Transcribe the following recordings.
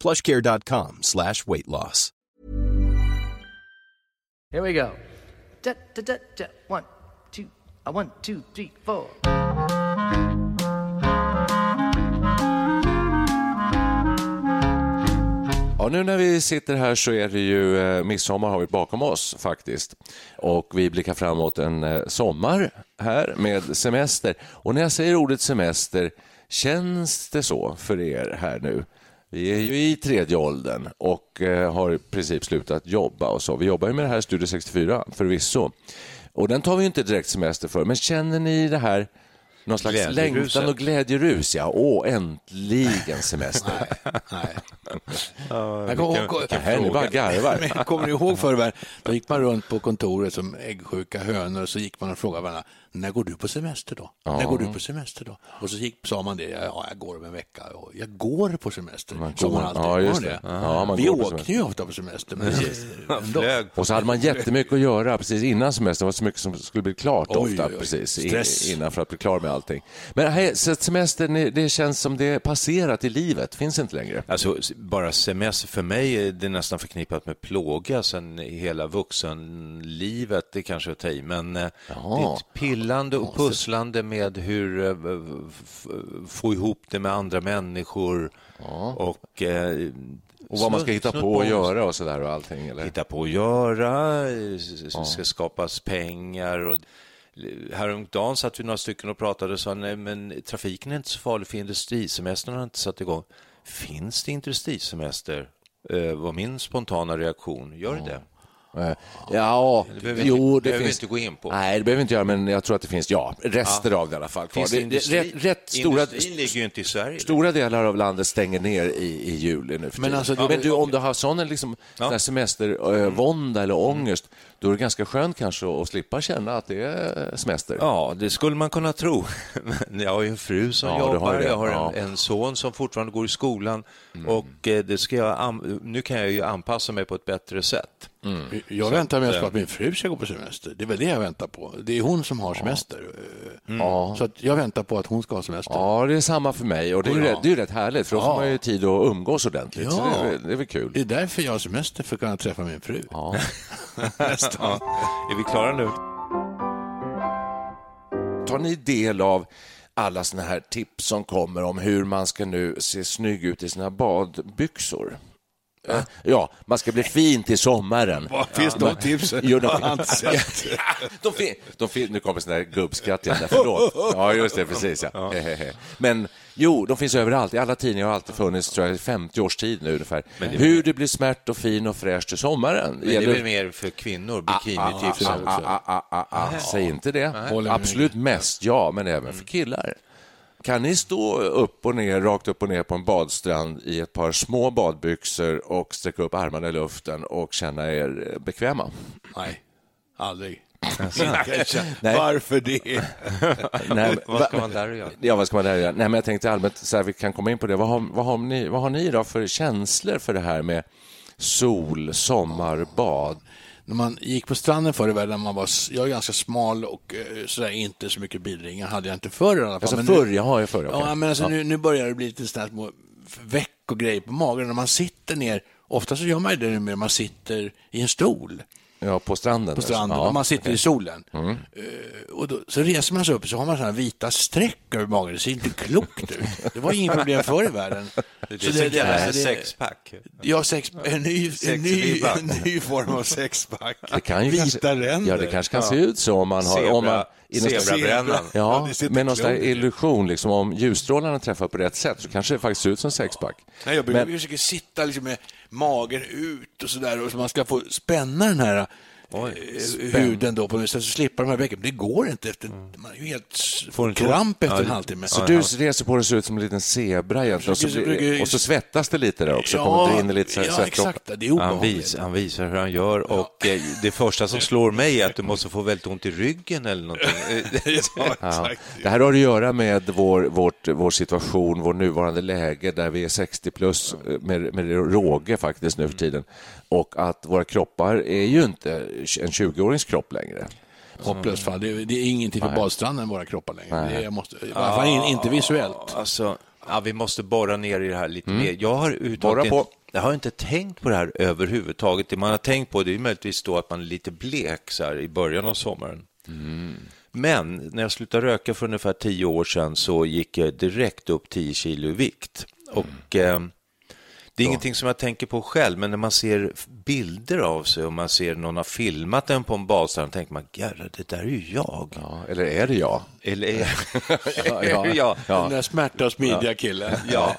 plushcare.com slash weight loss. Here we go. Da, da, da, da. One, two, uh, one, two, three, four. Ja, nu när vi sitter här så är det ju eh, midsommar har vi bakom oss faktiskt. Och vi blickar framåt en eh, sommar här med semester. Och när jag säger ordet semester, känns det så för er här nu? Vi är ju i tredje åldern och eh, har i princip slutat jobba och så. Vi jobbar ju med det här Studio 64 förvisso. Och den tar vi inte direkt semester för. Men känner ni det här någon slags längtan och glädjerus? Ja, åh, äntligen semester. Nej. Jag kommer ihåg- vilken fråga. Ni bara garvar. Kommer ihåg förr, då gick man runt på kontoret som äggsjuka hönor och så gick man och frågade varandra, när går du på semester då? När går du på semester då? Och så gick, sa man det, ja, jag går om en vecka. Och jag går på semester. Man går- man alltid ja, just det. Ja, man Vi går på åkte semester. ju ofta på semester, men. Och så hade man jättemycket att göra precis innan semestern. Det var så mycket som skulle bli klart Oj, ofta oj, oj. precis i- Stress. innan för att bli klar med allting. Men hej, semestern, det- känns som det är passerat i livet, finns inte längre. Alltså, bara semester för mig är det nästan förknippat med plåga sen i hela vuxenlivet, det kanske är att ta i, men eh, det är ett pillande och pusslande med hur eh, få ihop det med andra människor och eh, Och vad man ska hitta på och göra och sådär och allting. Eller? hitta på att göra, s- ska skapas pengar. Och, häromdagen satt vi några stycken och pratade och sa nej, men trafiken är inte så farlig för industrisemestern har inte satt igång. Finns det industrisemester? Eh, var min spontana reaktion. Gör det det? Ja, Det behöver jo, inte- det behöver finns... inte gå in på. Nej, det behöver vi inte göra, men jag tror att det finns, ja, rester av det i alla fall. kvar. Finns det Det- det- industri? rätt, rätt stora, Industrin ligger ju inte i Sverige. stora delar av landet stänger ner i, i juli nu för Men alltså, det- men du, om du har sån liksom, Ja. semestervånda eller ångest, då är det ganska skönt kanske att slippa känna att det är semester. Ja, det skulle man kunna tro. Men jag har ju en fru som Ja, har jobbar, det. jag har en, Ja. en son som fortfarande går i skolan och eh, det ska jag, nu kan jag ju anpassa mig på ett bättre sätt. Jag väntar mest eh, på att min fru ska gå på semester. Det är väl det jag väntar på. Det är hon som har semester. Ja. Så jag väntar på att hon ska ha semester. Ja, det är samma för mig och det är ju, Ja. rätt, det är rätt härligt för då får man ju tid att umgås ordentligt. Så Ja. det, är, det är väl kul. Det är därför jag har semester, för att kunna träffa min fru. Ja. Ja. Är vi klara nu? Tar ni del av alla såna här tips som kommer om hur man ska nu se snygg ut i sina badbyxor? Eh, Ja, man ska bli fin till sommaren. Finns de tipsen? Jo, de, de, fin, de fin, nu kommer sån där gubbskratt igen, förlåt. Ja, just det, precis. Ja. Men jo, de finns överallt. I alla tidningar har alltid funnits, tror jag, i 50 års tid nu ungefär. Hur du blir smärt och fin och fräsch till sommaren. Men det är väl mer för kvinnor, bikinitips Ah, också. ah, ah, ah, ah. Säg inte det. Absolut mest, ja, men även för killar. Kan ni stå upp och ner, rakt upp och ner på en badstrand i ett par små badbyxor och sträcka upp armarna i luften och känna er bekväma? Nej, aldrig. Nej. Varför det? Nej, Vad ska man där göra? Ja, vad ska man där göra? Nej, men jag tänkte allmänt, så här, vi kan komma in på det. Vad har, vad har, ni, vad har ni då för känslor för det här med sol, sommar, bad? När man gick på stranden förr i världen, när man var, jag är ganska smal och eh, sådär, inte så mycket bilringar hade jag inte förr i alla fall. Alltså Men förr, nu, jag har ju förr. okej. ja, men alltså, Ja. Nu, nu börjar det bli lite sådana här små veck och grejer på magen. När man sitter ner, ofta så gör man det numera, man sitter i en stol. Ja, på stranden. på stranden Ja, och man sitter okej. i solen. Mm. Eh, och då, så reser man sig upp och så har man sådana vita streck över magen. Det ser inte klokt ut. Det var inget problem förr i världen. Det är Så det som kallas det- sexpack. Ja, sex, en, ny, en, ny, en ny form av sexpack. Det kan ju Vita kanske, ränder. Ja, det kanske kan se ut så om man har... om man, slags- Zebrabrännan. Ja, det med någon slags illusion, liksom, om ljusstrålarna träffar på rätt sätt så kanske det faktiskt ser ut som sexpack. Nej, jag Men- försöker sitta liksom med magen ut och sådär och så man ska få spänna den här eh, huden då på något sätt så slippa de här bäcken. Det går inte efter, man är ju helt Får inte- kramp efter Ja, en halvtimme. Så du reser på dig ser ut som en liten zebra egentligen och så, blir, och så svettas det lite där också, kommer det in lite så- ja, svettdroppar. exakt. Det är Han, vis, han visar hur han gör och eh, det första som slår mig är att du måste få väldigt ont i ryggen eller någonting. ja, Ja. exakt. Det här har att göra med vår, vårt, vår situation, vår nuvarande läge där vi är 60 plus eh, med, med råge faktiskt nu för tiden. Och att våra kroppar är ju inte en 20-årings kropp längre. Hopplöst fall. Det, är- det är ingenting för Nej. badstranden, våra kroppar längre. Nej. Det är, måste, I alla fall in, inte visuellt. Alltså, ja, vi måste borra ner i det här lite mer. Jag har Borra uttalat på. inte, jag har inte tänkt på det här överhuvudtaget. Det man har tänkt på det är möjligtvis då att man är lite blek så här, i början av sommaren. Men när jag slutade röka för ungefär tio år sedan så gick jag direkt upp 10 kilo i vikt. Och eh, det är ingenting som jag tänker på själv, men när man ser bilder av sig och man ser någon har filmat den på en badstrand, tänker man, "Jävlar, det där är ju jag. Ja, eller är det jag? Eller är Ja, ja, ja. ja. Den där smärta och smidiga killen. Ja,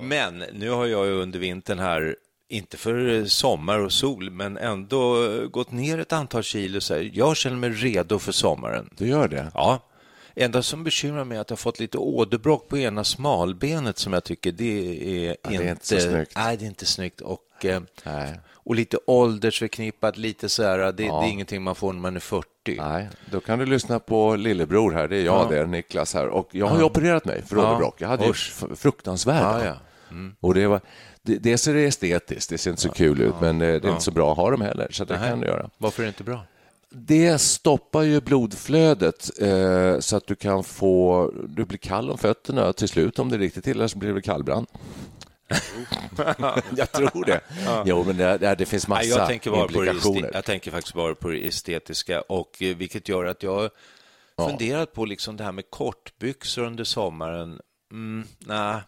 men nu har jag ju under vintern här, inte för sommar och sol, men ändå gått ner ett antal kilo. Så här. Jag känner mig redo för sommaren. Du gör det? Ja. Enda som bekymrar mig är att jag fått lite åderbråck på ena smalbenet som jag tycker det är, Ja, det är inte, inte så snyggt. Nej, det är inte snyggt. Och, eh, Nej. och lite åldersförknippat, lite så här, det, Ja. det är ingenting man får när man är 40. Nej, då kan du lyssna på lillebror här, det är jag det, Niklas här. Och jag har ju opererat mig för Ja. åderbråck. Jag hade ju Usch. f- fruktansvärda. Ja, ja. Och det var, det, dels är det estetiskt, det ser inte så kul ut, men eh, det är inte så bra att ha dem heller, så det Nej. kan du göra. Varför är det inte bra? Det stoppar ju blodflödet eh, så att du kan få, du blir kall om fötterna till slut om det är riktigt illa så blir det kallbrand. jag tror det. Jo, men det, det, finns massa Nej, jag, tänker bara på det implikationer. jag tänker faktiskt bara på det estetiska, och, eh, vilket gör att jag har funderat på liksom det här med kortbyxor under sommaren. Mm, nej,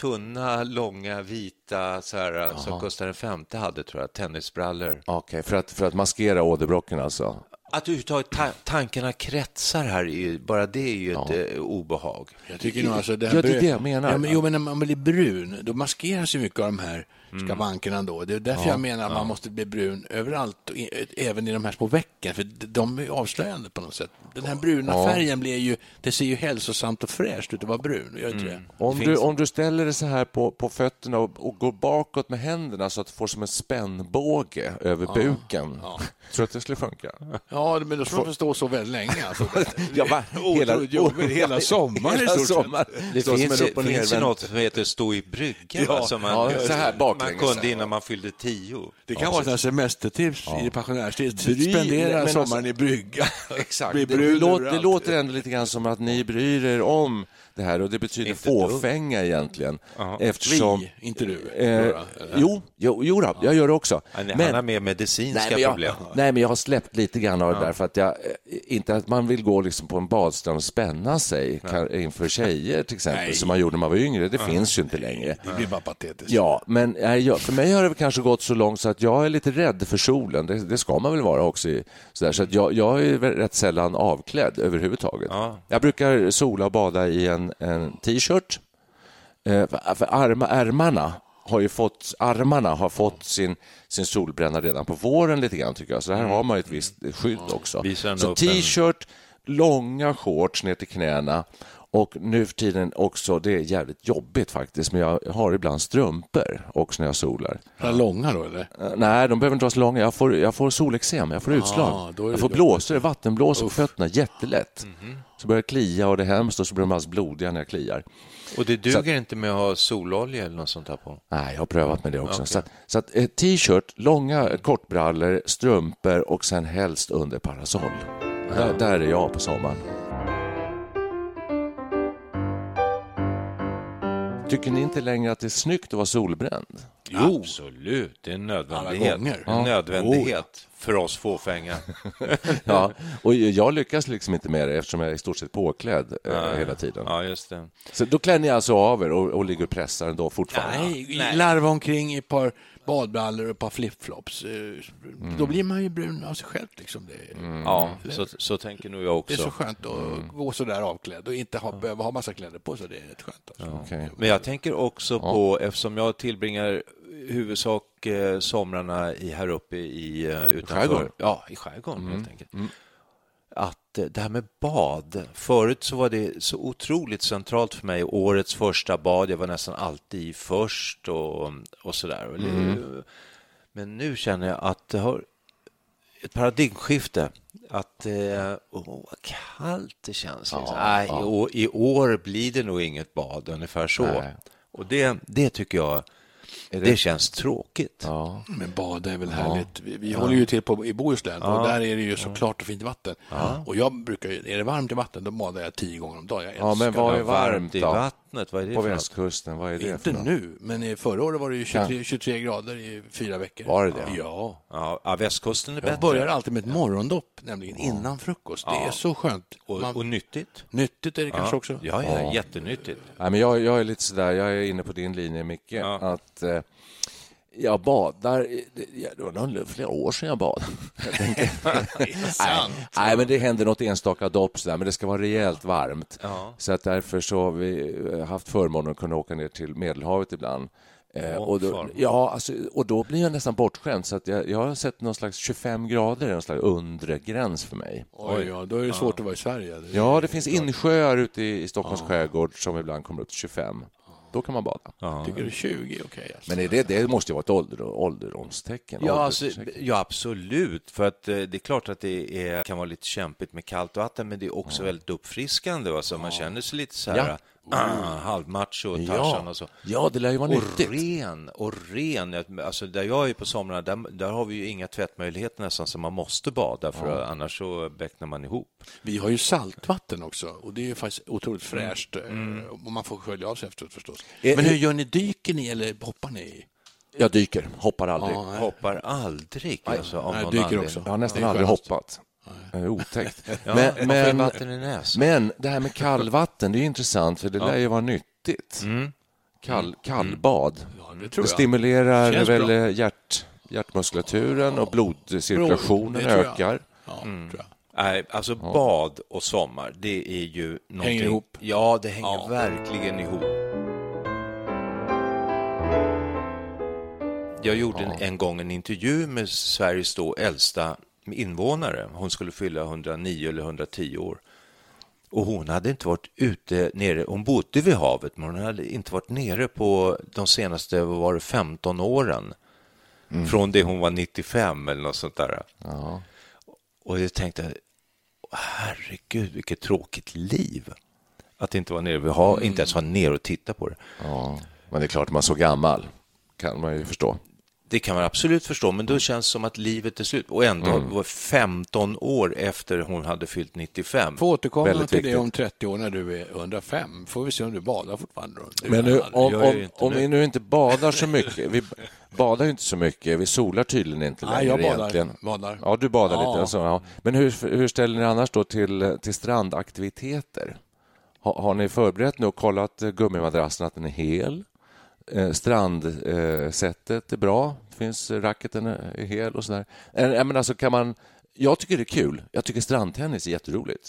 tunna, långa, vita, så här, som Gustav V hade, tror jag, tennisbrallor. Okej, för, att, för att maskera åderbråcken alltså? Att överhuvudtaget ta tankarna kretsar här, är ju, bara det är ju ett eh, obehag. Jag tycker nog alltså det Ja, det är det jag menar. Ja, men, jo, men när man blir brun, då maskeras ju mycket av de här. Skavankerna då. Det är därför jag menar att man måste bli brun överallt, även i de här små vecken, för de- är avslöjande på något sätt. Den här bruna Ja. färgen blir ju, det ser ju hälsosamt och fräscht ut att vara brun, gör inte det? Om, du, om du ställer dig så här på, på fötterna och, och går bakåt med händerna så att du får som en spännbåge över buken, tror du att det skulle funka? Ja, men då ska man stå så väldigt länge. Alltså. Ja, va? Otroligt jobbigt. Hela sommaren i Hela stort sett. Det finns, ju- finns något som heter stå i brygga, Ja, va, man, ja, så här man kunde innan man fyllde tio. Det kan vara ett semestertips i pensionärstid. Spendera men sommaren alltså- i brygga. Exakt. Det, det, låter, det låter ändå lite grann som att ni bryr er om det här och det betyder Inte fåfänga egentligen. Eftersom, Vi, inte du. Eh, eller? jo, jo, jo då, jag gör det också. Han, han har mer medicinska nej, men jag, problem. nej, men jag har släppt lite grann av det där för att jag, eh, inte att man vill gå liksom på en badstrand och spänna sig kan, inför tjejer till exempel, Nej. som man gjorde när man var yngre. Det finns ju inte längre. Det blir bara patetiskt. Ja, men jag, för mig har det kanske gått så långt så att jag är lite rädd för solen. Det, det ska man väl vara också. I, sådär. Så att jag, jag är rätt sällan avklädd överhuvudtaget. Ja. Jag brukar sola och bada i en, en t-shirt. Eh, för för arma, ärmarna har ju fått, armarna har fått sin, sin solbränna redan på våren lite grann tycker jag. Så här har man ju ett visst skydd också. Så t-shirt, långa shorts ner till knäna och nu för tiden också, det är jävligt jobbigt faktiskt, men jag har ibland strumpor också när jag solar. Sådana långa då, eller? Eh, Nej, de behöver inte vara så långa. Jag får, jag får solexem, jag får utslag. Ah, är det jag får blåsor, vattenblåsor på fötterna, jättelätt. Så börjar det klia och det är hemskt och så blir de alldeles blodiga när jag kliar. Och det duger Så inte med att ha sololja eller något sånt här på? Nej, jag har prövat med det också. Så, att, så att, eh, t-shirt, långa kortbrallor, strumpor och sen helst under parasoll. Där, där är jag på sommaren. Tycker ni inte längre att det är snyggt att vara solbränd? Jo. Absolut, det är en nödvändighet. Alla gånger. En nödvändighet för oss fåfänga. Ja, och jag lyckas liksom inte med det eftersom jag är i stort sett påklädd eh, hela tiden. Ja, just det. Så då klär ni alltså av er och, och ligger och pressar ändå fortfarande? Nej, larva omkring i ett par badbrallor och ett par flipflops. Eh, Då blir man ju brun av sig själv. Liksom. Det, Ja, så, så tänker nog jag det är så också. skönt att gå så där avklädd och inte ha, behöva ha massa kläder på sig. Det är rätt skönt. Alltså. Okej. Men jag tänker också på, eftersom jag tillbringar huvudsak eh, somrarna i, här uppe i eh, utanför, Skärgården? Ja, i skärgården helt enkelt. Att eh, det här med bad, förut så var det så otroligt centralt för mig. Årets första bad, jag var nästan alltid först och, och sådär. Men nu känner jag att det har ett paradigmskifte. Att eh, åh, vad kallt det känns. Liksom. Nej, i, år, I år blir det nog inget bad, ungefär så. Nej. Och det, det tycker jag, det... känns tråkigt. Ja. Men bada är väl härligt. Vi, vi håller ju till på, i Bohuslän och där är det ju så klart och fint vatten. Och jag brukar, ju- är det varmt i vatten då badar jag tio gånger om dagen. Jag Ja, men vad det. är varmt i då? vattnet, vad är det På för västkusten, vad är det Inte nu, men i förra året var det ju 23, 23 grader i fyra veckor. Var det det? Ja. Ja, ja, västkusten är Jag bättre. börjar alltid med ett morgondopp, nämligen innan frukost. Det är så skönt. Och, Man, och nyttigt. nyttigt är det kanske också. Ja, ja, jättenyttigt. Nej, men jag, jag är lite sådär, jag är inne på din linje, Micke, att eh, jag badar... Det, ja, det var nog flera år sedan jag badade. Nej, nej, men det händer något enstaka dopp, sådär, men det ska vara rejält varmt. Så att därför så har vi eh, haft förmånen att kunna åka ner till Medelhavet ibland. Eh, och, då, ja, alltså, och då blir jag nästan bortskämd. Så att jag, jag har sett någon slags 25 grader, någon slags undre gräns för mig. Oj, ja, då är det svårt att vara i Sverige. Ja, det finns insjöar ute i, i Stockholms skärgård som ibland kommer upp till 25. Då kan man bada. Tycker du 20 är okej? alltså? Men är det, det måste ju vara ett ålder, ålderdomstecken. Ja, alltså, ja, absolut. För att eh, det är klart att det är, kan vara lite kämpigt med kallt vatten, men det är också väldigt uppfriskande. Va? Så Man känner sig lite så här, ah, halvmacho och Tarzan och så. ja, det lär ju vara Och nyttigt. ren, och ren. Alltså där jag är på somrarna, där, där har vi ju inga tvättmöjligheter nästan, så man måste bada, för annars så becknar man ihop. Vi har ju saltvatten också och det är ju faktiskt otroligt fräscht. eh, Och man får skölja av sig efteråt förstås. Eh, Men hur eh, gör ni? Dyker ni eller hoppar ni? Jag dyker, hoppar aldrig. Ja, nej. Hoppar aldrig, alltså, nej, någon dyker anledning. också. Jag har nästan aldrig hoppat. Är otäckt. Ja, men, men, vatten i näsan? men det här med kallvatten, det är intressant, för det lär ju vara nyttigt. Kall, kallbad. Ja, det Det stimulerar Känns väl bra. hjärt, hjärtmuskulaturen och blodcirkulationen jag. ökar. Ja, jag. Nej, alltså bad och sommar, det är ju någonting... ihop. Ja, det hänger Ja. verkligen ihop. Jag gjorde en, en gång en intervju med Sveriges då äldsta invånare. Hon skulle fylla 109 eller 110 år. Och hon hade inte varit ute nere, hon bodde vid havet, men hon hade inte varit nere på de senaste, var det, 15 åren. Från det hon var 95 eller något sånt där. Ja. Och jag tänkte, herregud vilket tråkigt liv. Att inte vara nere vid havet, inte ens vara nere och titta på det. Ja, men det är klart, man är så gammal kan man ju förstå. Det kan man absolut förstå, men då känns det som att livet är slut. Och ändå var 15 år efter hon hade fyllt 95. Får återkomma Väldigt till viktigt. det om 30 år när du är 105. Får vi se om du badar fortfarande. Men nu, om, om, om vi nu inte badar så mycket, vi badar ju inte så mycket, vi solar tydligen inte längre Nej, jag badar. egentligen. badar. Ja, du badar Ja. lite. Alltså, ja. Men hur, hur ställer ni annars då till, till strandaktiviteter? Ha, har ni förberett nu och kollat gummimadrassen att den är hel? Eh, strandsättet eh, är bra, finns racketen är hel och sådär. Eh, jag alltså, kan man, jag tycker det är kul. Jag tycker strandtennis är jätteroligt.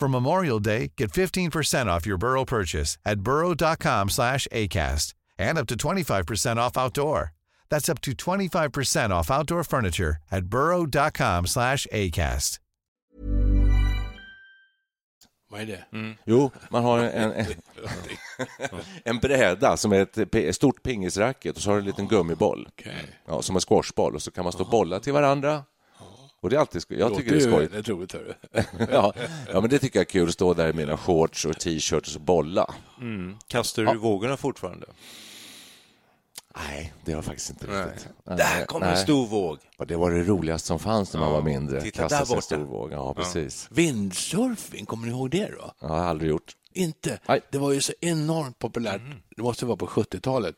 For Memorial Day, get 15% off your Burrow purchase at burrow.com slash ACAST and up to 25% off outdoor. That's up to 25% off outdoor furniture at burrow.com slash ACAST. Vad är det? Jo, man har en, en, en bräda som är ett pe- stort pingisracket och så har du en liten gummiboll Okej. ja, som en squashboll och så kan man stå och bolla till varandra. Och det är alltid skoj. Jag tycker det är skojigt. väldigt roligt. Hörru. Ja, ja, men det tycker jag är kul att stå där i mina shorts och t-shirts och bolla. Kastar du vågorna fortfarande? Nej, det har jag faktiskt inte riktigt. Nej, Där kommer en nej. stor våg. Och det var det roligaste som fanns när man var mindre. titta Kasta där en borta. stor våg. Ja, precis. Vindsurfing, kommer ni ihåg det då? Jag har aldrig gjort. Inte. Nej. Det var ju så enormt populärt. Mm. Det måste vara på 70-talet.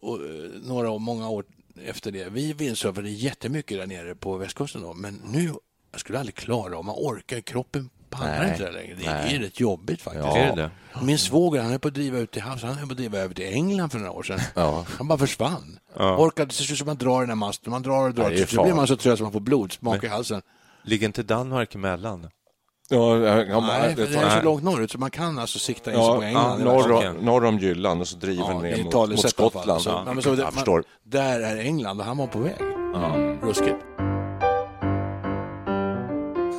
Och eh, några år, många år efter det. Vi vindsurfade jättemycket där nere på västkusten då, men nu jag skulle aldrig klara om man orkar kroppen pallar Nej. inte det längre. Det Nej. är rätt jobbigt faktiskt. Ja. Är det Min svåger han är på att driva ut till havs, han är på att driva över till England för några år sedan. Ja. Han bara försvann. Orkade till slut så man drar den här masten, man drar och drar. Ja, är till slut blir man så trött så man får blodsmak i halsen. Ligger inte Danmark emellan? Ja, ja, ja, Nej, det det är så långt norrut så man kan alltså sikta in sig på Ja, England. ja, norr, om- norr om Jylland och så driver Ja, är ner mot, mot fall. Skottland. Så, ja, men så jag det- man, förstår. Där är England och han var på väg. Ruskigt.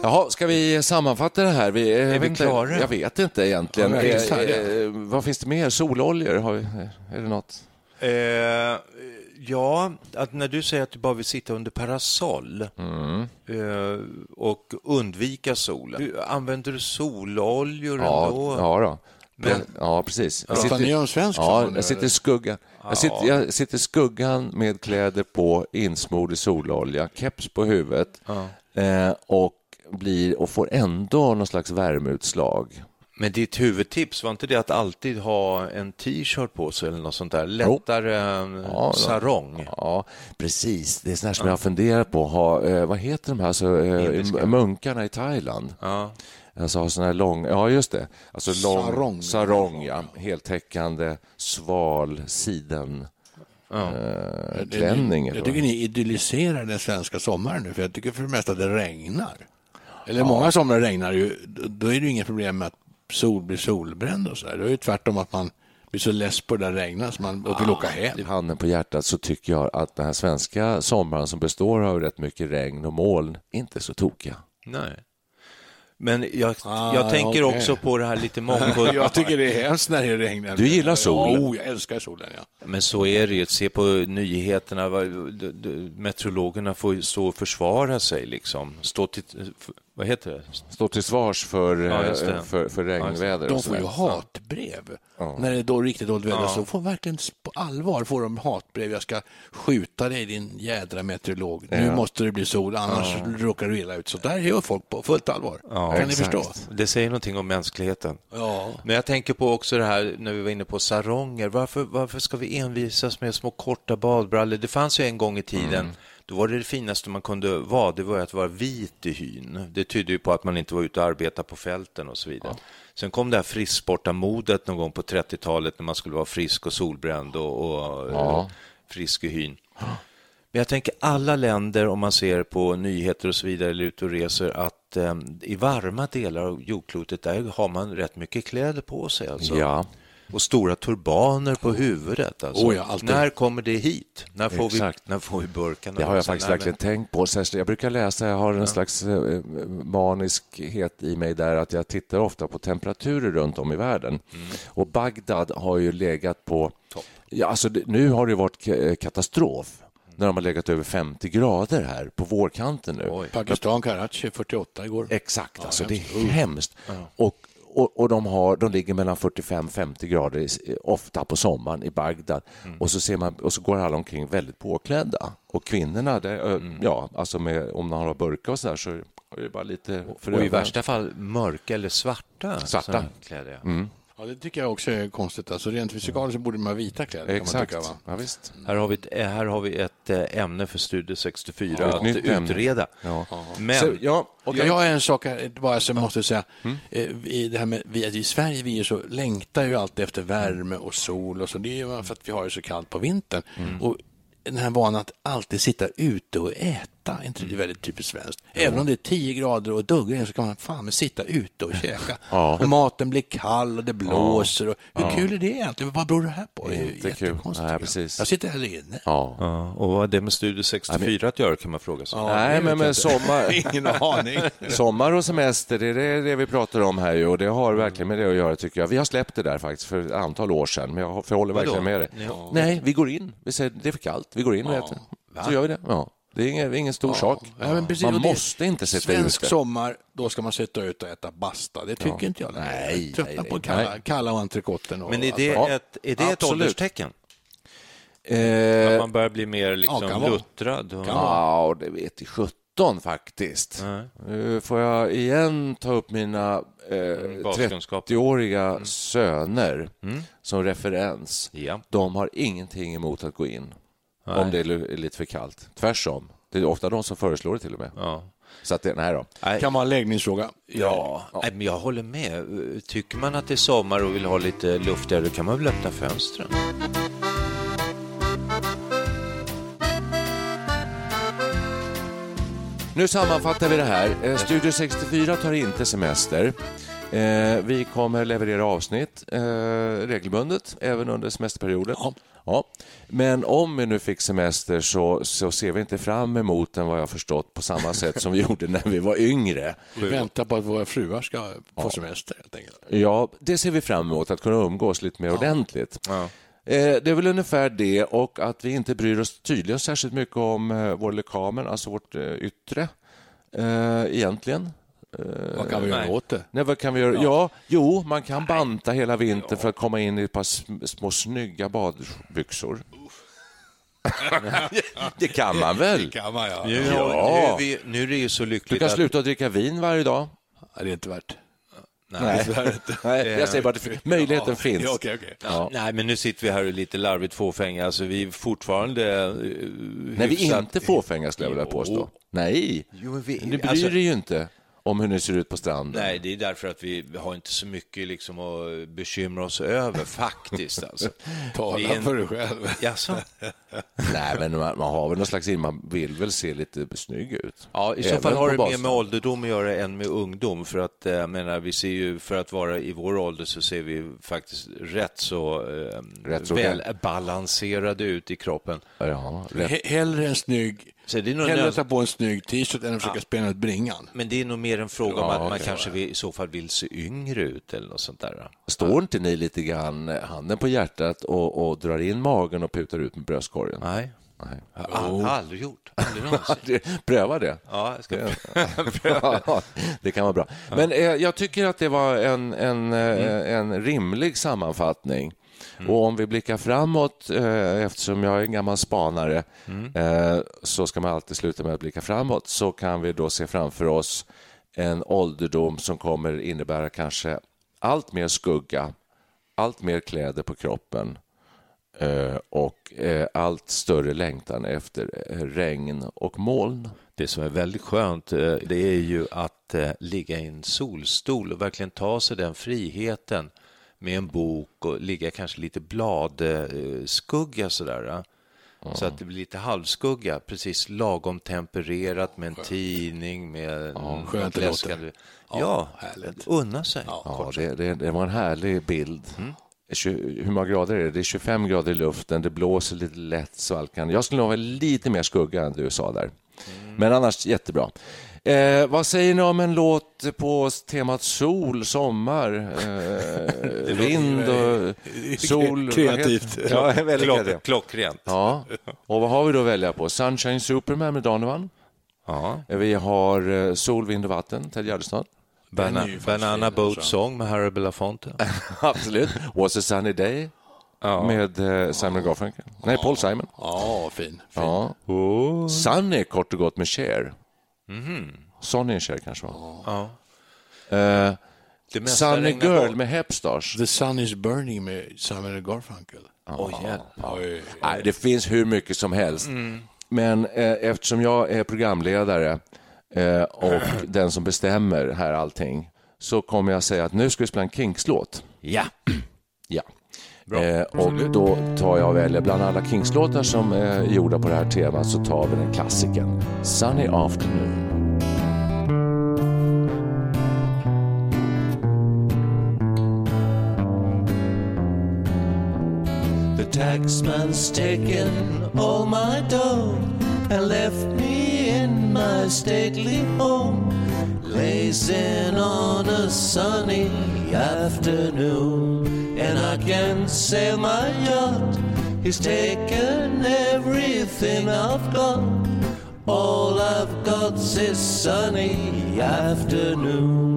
Jaha, ska vi sammanfatta det här? Vi, är vi klara? Jag vet inte egentligen. Ja, vi är Eh, eh, vad finns det mer? Sololjor? Har vi, är det något? Eh, ja, att när du säger att du bara vill sitta under parasoll eh, och undvika solen. Använder du sololjor Ja, ändå? ja, då. Men- ja precis. Jag ni om svensk ja, jag sitter i skuggan. Jag sitter, jag sitter i skuggan med kläder på, insmord i sololja, keps på huvudet eh, och, blir, och får ändå någon slags värmeutslag. Men ditt huvudtips, var inte det att alltid ha en t-shirt på sig eller något sånt där? Lättare Ja, sarong? Ja, precis. Det är sånt här som jag funderar på. Ha, eh, vad heter de här alltså, eh, Indiska. munkarna i Thailand? Ja. Alltså ha sån här lång, ja just det. Alltså lång, Sarong. sarong ja. Heltäckande, sval, siden eh, klänning. Jag tycker ni idylliserar den svenska sommaren nu, för jag tycker för det mesta att det regnar. Eller många somrar regnar ju, då är det ju inget problem med att sol blir solbränd och så där. Då är det tvärtom att man blir så less på det där regnet så man vill åka hem. Handen på hjärtat så tycker jag att den här svenska sommaren som består av rätt mycket regn och moln inte är så tokiga. Nej. Men jag, Ah, jag tänker okej. också på det här lite mångkulturella. Jag tycker det är hemskt när det regnar. Du gillar solen? Ja, oh, jag älskar solen, ja. Men så är det ju. Se på nyheterna. Meteorologerna får ju stå och försvara sig. Liksom. Stå till, vad heter det? Stå till svars för, Ja, eh, för, för regnväder. De får ju hatbrev. När det är då riktigt dåligt väder så får verkligen på allvar får de hatbrev. Jag ska skjuta dig din jädra meteorolog. Nu måste det bli sol, annars råkar du illa ut. Så där gör folk på fullt allvar. kan ni exakt. förstå? Det säger någonting om mänskligheten. Ja. Men jag tänker på också det här när vi var inne på saronger. Varför, varför ska vi envisas med små korta badbrallor? Det fanns ju en gång i tiden då var det det finaste man kunde vara, det var att vara vit i hyn. Det tydde ju på att man inte var ute och arbetade på fälten och så vidare. Ja. Sen kom det här frisksportarmodet någon gång på 30-talet när man skulle vara frisk och solbränd och, och ja. Frisk i hyn. Men jag tänker alla länder, om man ser på nyheter och så vidare, eller ute och reser, att eh, i varma delar av jordklotet, där har man rätt mycket kläder på sig. Alltså. Ja. Och stora turbaner på huvudet. Alltså. Oh ja, när kommer det hit? När får, Exakt. vi, när får vi burkarna? Det har jag faktiskt verkligen tänkt på. Jag brukar läsa, jag har en ja. slags eh, maniskhet i mig där att jag tittar ofta på temperaturer runt om i världen. Mm. Och Bagdad har ju legat på... Ja, alltså, nu har det varit katastrof när de har legat över 50 grader här på vårkanten nu. Oj. Pakistan, Karachi, 48 igår. Exakt, alltså, ja, det är hemskt. Ja. Och, och, och, de, har, de ligger mellan 45-50 grader ofta på sommaren i Bagdad. Mm. Och, så ser man, och så går alla omkring väldigt påklädda. Och kvinnorna, det, mm. ja, alltså med, om de har burka och så där så är det bara lite... Och i värsta fall mörka eller svarta, svarta. kläder. Mm. Ja, det tycker jag också är konstigt. Alltså, rent fysikaliskt borde man ha vita kläder. Exakt. Kan man tycka, ja, visst. Här, har vi ett, här har vi ett eh, ämne för Studio 64 ja, att utreda. Ja. Men... Så, ja, och jag har en sak här, bara som jag måste säga. Mm. Eh, I, det här med, vi, I Sverige vi är så, längtar ju alltid efter värme och sol. och så. Det är ju för att vi har det så kallt på vintern. Mm. Och den här vanan att alltid sitta ute och äta äta. inte det är väldigt typiskt svenskt? Även om det är 10 grader och duggar så kan man fan sitta ute och käka. Ja. Och maten blir kall och det blåser. Och, hur ja. kul är det egentligen? Vad beror det här på? Det är inte jättekonstigt. Nej, precis. Jag sitter här inne. Ja. ja. Och vad har det med Studio 64 att göra kan man fråga sig. Nej, men med sommar... Ingen aning. sommar och semester, det är det, vi pratar om här ju, och det har verkligen med det att göra tycker jag. Vi har släppt det där faktiskt för ett antal år sedan, men jag förhåller verkligen med det. Nej, vi går in. Vi säger det är för kallt. Vi går in och äter. Så gör vi det. Ja. Det är ingen, ingen stor ja. sak. Ja, precis, man måste inte sätta ut det. Svensk sommar, då ska man sätta ut och äta basta. Det tycker ja. inte jag. Nej, Tröttna nej, på kalla, nej. kalla och entrecoten. Men är det ett, är det ett ålderstecken? Eh, man börjar bli mer liksom ja, luttrad? Och... Ja, det vet i sjutton faktiskt. Nu får jag igen ta upp mina eh, 30-åriga mm. söner mm. som referens. Ja. De har ingenting emot att gå in. Nej. om det är lite för kallt. Tvärsom. Det är ofta de som föreslår det till och med. Ja. Så att det, nej då. Nej. Kan vara en läggningsfråga. Ja, ja. Nej, men jag håller med. Tycker man att det är sommar och vill ha lite luftigare, då kan man väl öppna fönstren. Nu sammanfattar vi det här. Eh, Studio 64 tar inte semester. Eh, vi kommer leverera avsnitt eh, regelbundet även under semesterperioden. Ja. Ja. Men om vi nu fick semester så, så ser vi inte fram emot den vad jag förstått på samma sätt som vi gjorde när vi var yngre. Vi väntar på att våra fruar ska få ja. semester helt enkelt. Ja, det ser vi fram emot, att kunna umgås lite mer ja. ordentligt. Ja. Eh, det är väl ungefär det och att vi inte bryr oss tydligen särskilt mycket om eh, vår lekamen, alltså vårt eh, yttre egentligen. Vad kan vi göra åt det? Nej, vad kan vi göra? Ja. ja, jo, man kan banta hela vintern för att komma in i ett par små snygga badbyxor. det kan man väl? Det kan man, ja. ja. Nu, är vi, nu är det ju så lyckligt Du kan sluta att... dricka vin varje dag. Ja, det är inte värt. Nej, Nej jag säger bara att möjligheten ja, finns. Okay, okay. Ja. Nej, men nu sitter vi här och är lite larvigt fåfänga. Alltså, vi är fortfarande... Uh, Nej, vi är inte fåfänga, skulle jag vilja påstå. Nej, jo, vi, du bryr alltså, dig ju inte om hur det ser ut på stranden? Nej, det är därför att vi har inte så mycket liksom att bekymra oss över, faktiskt. Alltså. Tala en... för dig själv. Jaså? Nej, men man, man, har väl någon slags man vill väl se lite snygg ut. Ja, i så fall har det mer med ålderdom att göra än med ungdom. För att, eh, jag menar, vi ser ju, för att vara i vår ålder så ser vi faktiskt rätt så, eh, rätt så väl balanserade ut i kroppen. Ja, Hellre en snygg så det är nog Hellre ta på en snygg t-shirt än att försöka ja. spela ut bringan. Men det är nog mer en fråga om att man kanske vill, i så fall vill se yngre ut eller något sånt där. Står inte ni lite grann handen på hjärtat och, och drar in magen och putar ut med bröstkorgen? Nej. Nej. Jag har oh. aldrig gjort. Aldrig Pröva det. Ja, jag ska pröva. det kan vara bra. Men eh, jag tycker att det var en, en, mm. en rimlig sammanfattning. Mm. Och om vi blickar framåt, eh, eftersom jag är en gammal spanare, mm. eh, så ska man alltid sluta med att blicka framåt, så kan vi då se framför oss en ålderdom som kommer innebära kanske allt mer skugga, allt mer kläder på kroppen, Eh, och allt större längtan efter regn och moln. Det som är väldigt skönt det är ju att ligga i en solstol och verkligen ta sig den friheten med en bok och ligga kanske lite bladskugga sådär. Mm. Så att det blir lite halvskugga, precis lagom tempererat med en tidning, med ja, skönt läskande. Ja, ja härligt. unna sig. Ja, det, det, det, var en härlig bild. Mm. 20, hur många grader är det? Det är 25 grader i luften, det blåser lite lätt svalkande. Jag skulle nog ha lite mer skugga än du sa där. Mm. Men annars jättebra. Eh, vad säger ni om en låt på temat sol, sommar, eh, vind och sol? Kreativt. Ja, väldigt Klock, kreativt. Klockrent. Ja. Och vad har vi då att välja på? Sunshine Superman med Donovan. Ja. Vi har eh, Sol, vind och vatten, Ted Gärdestad. Bana, Banana Boat Song med Harry Belafonte. Absolut. Was a sunny day ja. med eh, Simon Garfunkel. Nej, Paul Simon. Ja, fin. fin. Ja. Oh. Sunny, kort och gott, med Cher. Mm. Sonny Cher kanske var. Ja. Uh, Sunny Girl med Hepstars. The Sun is Burning med Simon Garfunkel. Oh, yeah. Nej, det finns hur mycket som helst. Mm. Men eh, eftersom jag är programledare eh, och den som bestämmer här allting så kommer jag säga att nu ska vi spela en Kinks-låt. Ja. ja. Eh, och då tar jag väljer bland alla Kings-låtar som är gjorda på det här temat så tar vi den klassiken Sunny Afternoon. The taxman's taken all my dough and left me in my stately home, lazing on a sunny afternoon. And I can sail my yacht, he's taken everything I've got. All I've got's this sunny afternoon.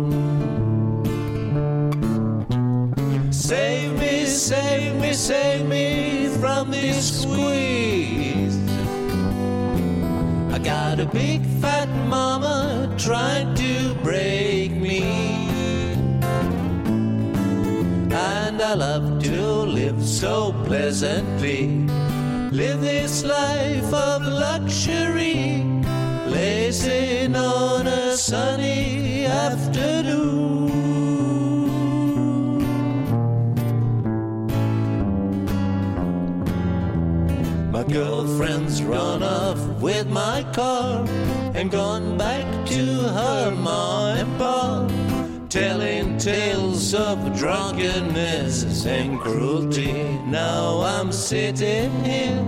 Save me, save me, save me from this squeeze. I got a big fat mama trying to break me. And I love to live so pleasantly. Live this life of luxury, lazing on a sunny afternoon. My girlfriend's run off with my car and gone back to her ma and pa, telling tales of drunkenness and cruelty. Now I'm sitting here,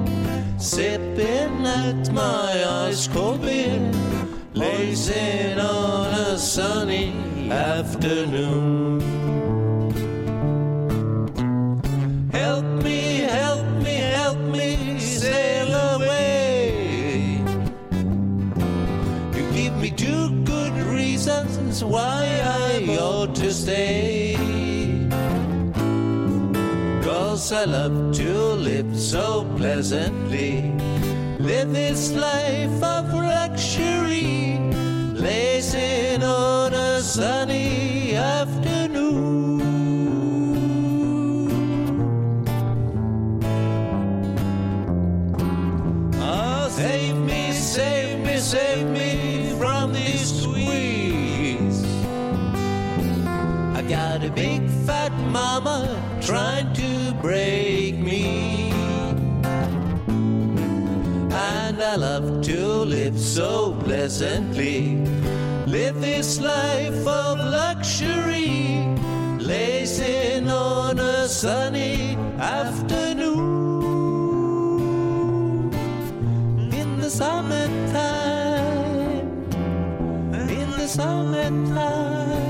sipping at my ice cold beer, lazing on a sunny afternoon. Why I ought to stay. Cause I love to live so pleasantly. Live this life of luxury, lazing on a sunny afternoon. Mama trying to break me. And I love to live so pleasantly. Live this life of luxury, lazing on a sunny afternoon. In the summertime, in the summertime